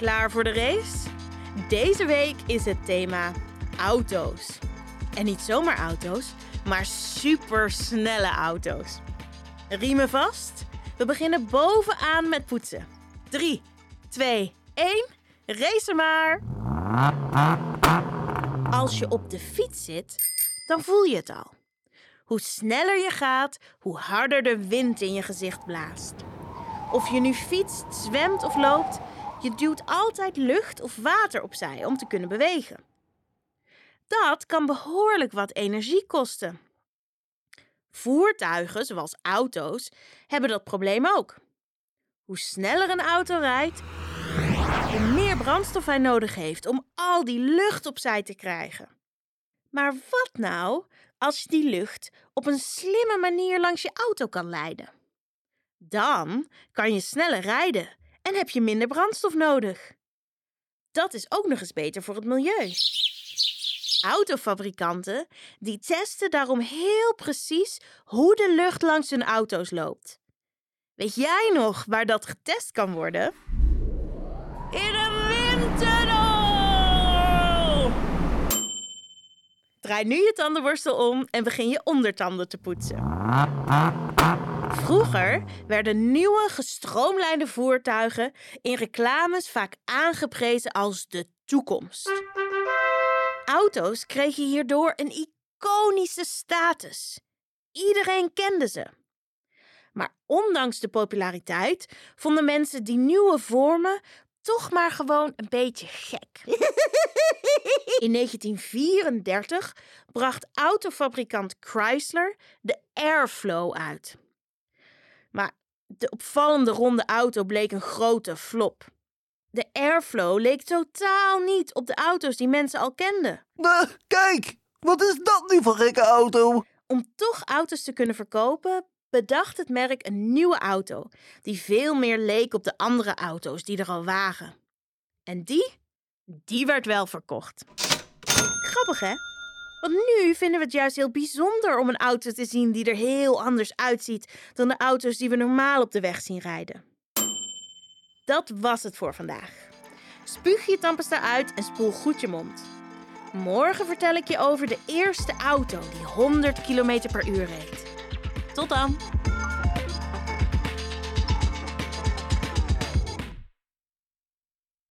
Klaar voor de race? Deze week is het thema auto's. En niet zomaar auto's, maar supersnelle auto's. Riemen vast. We beginnen bovenaan met poetsen. 3, 2, 1. Race maar! Als je op de fiets zit, dan voel je het al. Hoe sneller je gaat, hoe harder de wind in je gezicht blaast. Of je nu fietst, zwemt of loopt, je duwt altijd lucht of water opzij om te kunnen bewegen. Dat kan behoorlijk wat energie kosten. Voertuigen, zoals auto's, hebben dat probleem ook. Hoe sneller een auto rijdt, hoe meer brandstof hij nodig heeft om al die lucht opzij te krijgen. Maar wat nou als je die lucht op een slimme manier langs je auto kan leiden? Dan kan je sneller rijden en heb je minder brandstof nodig. Dat is ook nog eens beter voor het milieu. Autofabrikanten die testen daarom heel precies hoe de lucht langs hun auto's loopt. Weet jij nog waar dat getest kan worden? In een windtunnel! Draai nu je tandenborstel om en begin je ondertanden te poetsen. Vroeger werden nieuwe gestroomlijnde voertuigen in reclames vaak aangeprezen als de toekomst. Auto's kregen hierdoor een iconische status. Iedereen kende ze. Maar ondanks de populariteit vonden mensen die nieuwe vormen toch maar gewoon een beetje gek. In 1934 bracht autofabrikant Chrysler de Airflow uit. De opvallende ronde auto bleek een grote flop. De Airflow leek totaal niet op de auto's die mensen al kenden. Uh, kijk, wat is dat nu voor gekke auto? Om toch auto's te kunnen verkopen, bedacht het merk een nieuwe auto die veel meer leek op de andere auto's die er al waren. En die, die werd wel verkocht. Grappig hè? Want nu vinden we het juist heel bijzonder om een auto te zien die er heel anders uitziet dan de auto's die we normaal op de weg zien rijden. Dat was het voor vandaag. Spuug je tandpasta uit en spoel goed je mond. Morgen vertel ik je over de eerste auto die 100 km per uur reed. Tot dan!